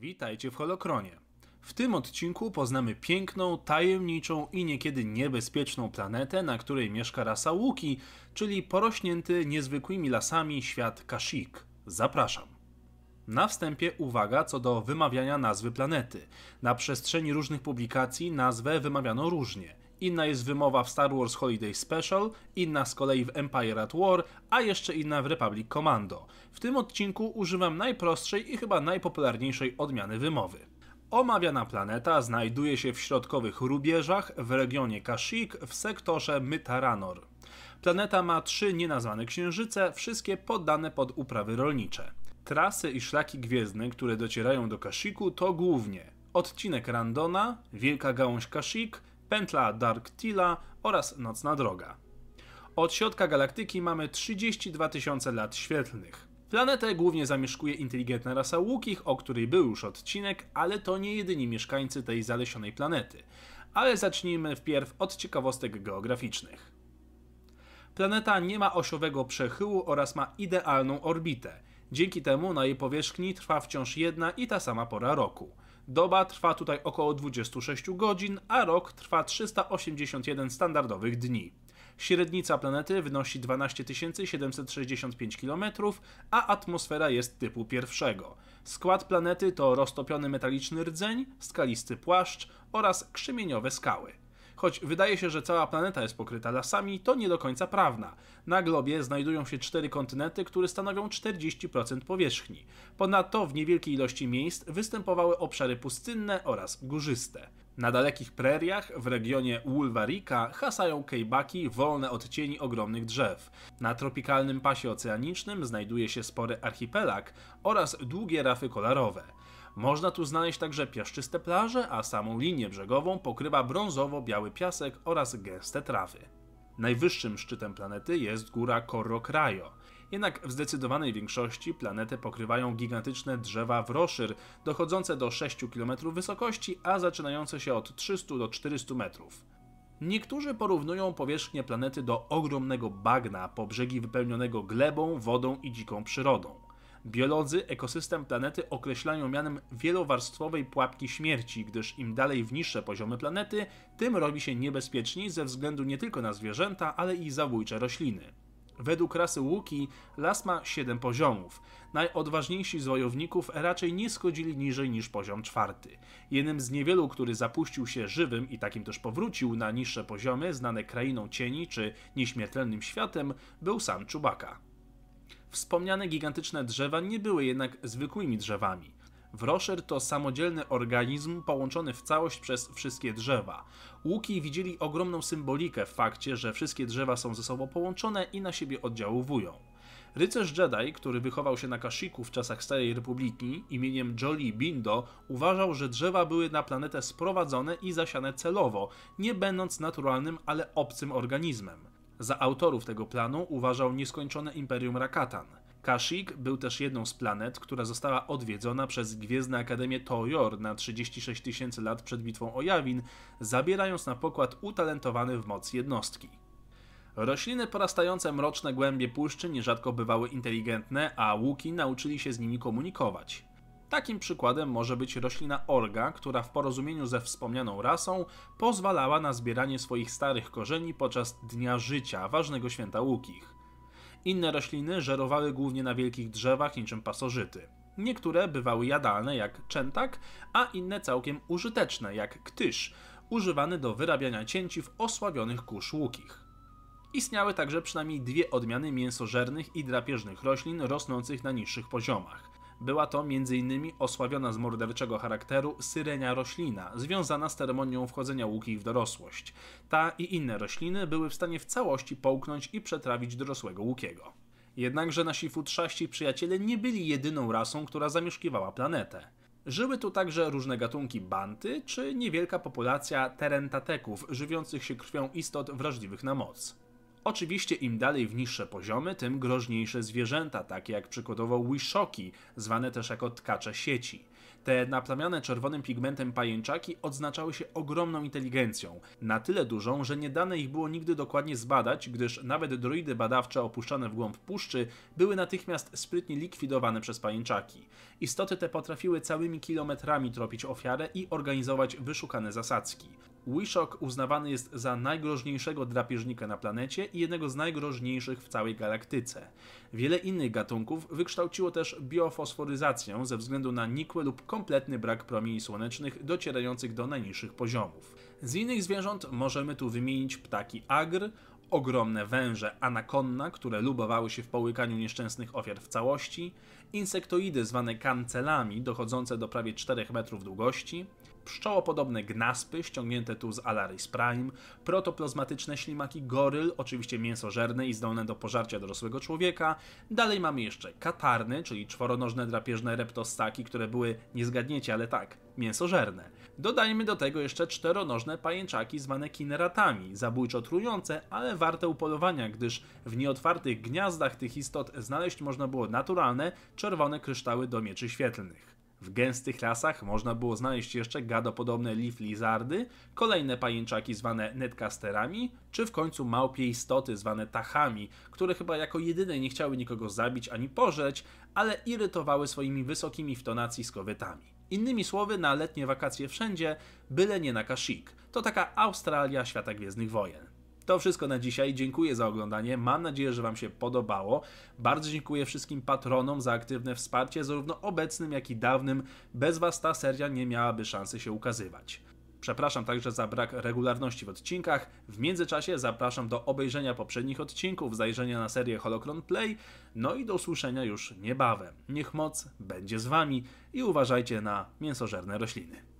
Witajcie w Holokronie. W tym odcinku poznamy piękną, tajemniczą i niekiedy niebezpieczną planetę, na której mieszka rasa Łuki, czyli porośnięty niezwykłymi lasami świat Kashyyyk. Zapraszam. Na wstępie uwaga co do wymawiania nazwy planety. Na przestrzeni różnych publikacji nazwę wymawiano różnie. Inna jest wymowa w Star Wars Holiday Special, inna z kolei w Empire at War, a jeszcze inna w Republic Commando. W tym odcinku używam najprostszej i chyba najpopularniejszej odmiany wymowy. Omawiana planeta znajduje się w środkowych rubieżach w regionie Kashyyyk w sektorze Mytaranor. Planeta ma trzy nienazwane księżyce, wszystkie poddane pod uprawy rolnicze. Trasy i szlaki gwiezdne, które docierają do Kashyyyku to głównie odcinek Randona, Wielka Gałąź Kashyyyk, pętla Dark Tila oraz Nocna Droga. Od środka galaktyki mamy 32 tysiące lat świetlnych. Planetę głównie zamieszkuje inteligentna rasa Łukich, o której był już odcinek, ale to nie jedyni mieszkańcy tej zalesionej planety. Ale zacznijmy wpierw od ciekawostek geograficznych. Planeta nie ma osiowego przechyłu oraz ma idealną orbitę. Dzięki temu na jej powierzchni trwa wciąż jedna i ta sama pora roku. Doba trwa tutaj około 26 godzin, a rok trwa 381 standardowych dni. Średnica planety wynosi 12 765 km, a atmosfera jest typu pierwszego. Skład planety to roztopiony metaliczny rdzeń, skalisty płaszcz oraz krzemieniowe skały. Choć wydaje się, że cała planeta jest pokryta lasami, to nie do końca prawda. Na globie znajdują się cztery kontynenty, które stanowią 40% powierzchni. Ponadto w niewielkiej ilości miejsc występowały obszary pustynne oraz górzyste. Na dalekich preriach w regionie Ulwarika hasają kejbaki wolne od cieni ogromnych drzew. Na tropikalnym pasie oceanicznym znajduje się spory archipelag oraz długie rafy kolorowe. Można tu znaleźć także piaszczyste plaże, a samą linię brzegową pokrywa brązowo-biały piasek oraz gęste trawy. Najwyższym szczytem planety jest góra Corro Crayo. Jednak w zdecydowanej większości planetę pokrywają gigantyczne drzewa wroszyr, dochodzące do 6 km wysokości, a zaczynające się od 300 do 400 metrów. Niektórzy porównują powierzchnię planety do ogromnego bagna po brzegi wypełnionego glebą, wodą i dziką przyrodą. Biolodzy ekosystem planety określają mianem wielowarstwowej pułapki śmierci, gdyż im dalej w niższe poziomy planety, tym robi się niebezpieczniej ze względu nie tylko na zwierzęta, ale i zabójcze rośliny. Według rasy Łuki las ma 7 poziomów. Najodważniejsi z wojowników raczej nie schodzili niżej niż poziom czwarty. Jednym z niewielu, który zapuścił się żywym i takim też powrócił na niższe poziomy, znane krainą cieni czy nieśmiertelnym światem, był sam Czubaka. Wspomniane gigantyczne drzewa nie były jednak zwykłymi drzewami. Wroszer to samodzielny organizm połączony w całość przez wszystkie drzewa. Łuki widzieli ogromną symbolikę w fakcie, że wszystkie drzewa są ze sobą połączone i na siebie oddziaływują. Rycerz Jedi, który wychował się na Kashiku w czasach Starej Republiki imieniem Jolly Bindo, uważał, że drzewa były na planetę sprowadzone i zasiane celowo, nie będąc naturalnym, ale obcym organizmem. Za autorów tego planu uważał nieskończone Imperium Rakatan. Kashyyyk był też jedną z planet, która została odwiedzona przez Gwiezdne Akademię Tojor na 36 tysięcy lat przed bitwą o Jawin, zabierając na pokład utalentowane w moc jednostki. Rośliny porastające mroczne głębie puszczy nierzadko bywały inteligentne, a łuki nauczyli się z nimi komunikować. Takim przykładem może być roślina orga, która w porozumieniu ze wspomnianą rasą pozwalała na zbieranie swoich starych korzeni podczas Dnia Życia, ważnego święta łukich. Inne rośliny żerowały głównie na wielkich drzewach niczym pasożyty. Niektóre bywały jadalne jak czętak, a inne całkiem użyteczne jak ktysz, używany do wyrabiania cięciw osławionych kurz łukich. Istniały także przynajmniej dwie odmiany mięsożernych i drapieżnych roślin rosnących na niższych poziomach. Była to m.in. osławiona z morderczego charakteru syrenia roślina, związana z ceremonią wchodzenia łukich w dorosłość. Ta i inne rośliny były w stanie w całości połknąć i przetrawić dorosłego łukiego. Jednakże nasi futrzaści przyjaciele nie byli jedyną rasą, która zamieszkiwała planetę. Żyły tu także różne gatunki banty, czy niewielka populacja terentateków, żywiących się krwią istot wrażliwych na moc. Oczywiście im dalej w niższe poziomy, tym groźniejsze zwierzęta, takie jak przykładowo wishoki, zwane też jako tkacze sieci. Te naplamiane czerwonym pigmentem pajęczaki odznaczały się ogromną inteligencją. Na tyle dużą, że nie dane ich było nigdy dokładnie zbadać, gdyż nawet droidy badawcze opuszczone w głąb puszczy były natychmiast sprytnie likwidowane przez pajęczaki. Istoty te potrafiły całymi kilometrami tropić ofiarę i organizować wyszukane zasadzki. Wishok uznawany jest za najgroźniejszego drapieżnika na planecie i jednego z najgroźniejszych w całej galaktyce. Wiele innych gatunków wykształciło też biofosforyzację ze względu na nikłe lub kompletny brak promieni słonecznych docierających do najniższych poziomów. Z innych zwierząt możemy tu wymienić ptaki agr, ogromne węże anakonna, które lubowały się w połykaniu nieszczęsnych ofiar w całości, insektoidy zwane kancelami, dochodzące do prawie 4 metrów długości, pszczołopodobne gnaspy ściągnięte tu z Alaris Prime, protoplazmatyczne ślimaki goryl, oczywiście mięsożerne i zdolne do pożarcia dorosłego człowieka. Dalej mamy jeszcze katarny, czyli czworonożne drapieżne reptostaki, które były, nie zgadniecie, ale tak, mięsożerne. Dodajmy do tego jeszcze czteronożne pajęczaki zwane kineratami, zabójczo trujące, ale warte upolowania, gdyż w nieotwartych gniazdach tych istot znaleźć można było naturalne, czerwone kryształy do mieczy świetlnych. W gęstych lasach można było znaleźć jeszcze gadopodobne leaf lizardy, kolejne pajęczaki zwane netcasterami, czy w końcu małpie istoty zwane tachami, które chyba jako jedyne nie chciały nikogo zabić ani pożreć, ale irytowały swoimi wysokimi w tonacji skowytami. Innymi słowy, na letnie wakacje wszędzie, byle nie na Kashyyyk. To taka Australia świata Gwiezdnych Wojen. To wszystko na dzisiaj. Dziękuję za oglądanie. Mam nadzieję, że Wam się podobało. Bardzo dziękuję wszystkim patronom za aktywne wsparcie, zarówno obecnym, jak i dawnym. Bez Was ta seria nie miałaby szansy się ukazywać. Przepraszam także za brak regularności w odcinkach. W międzyczasie zapraszam do obejrzenia poprzednich odcinków, zajrzenia na serię Holocron Play, no i do usłyszenia już niebawem. Niech moc będzie z Wami i uważajcie na mięsożerne rośliny.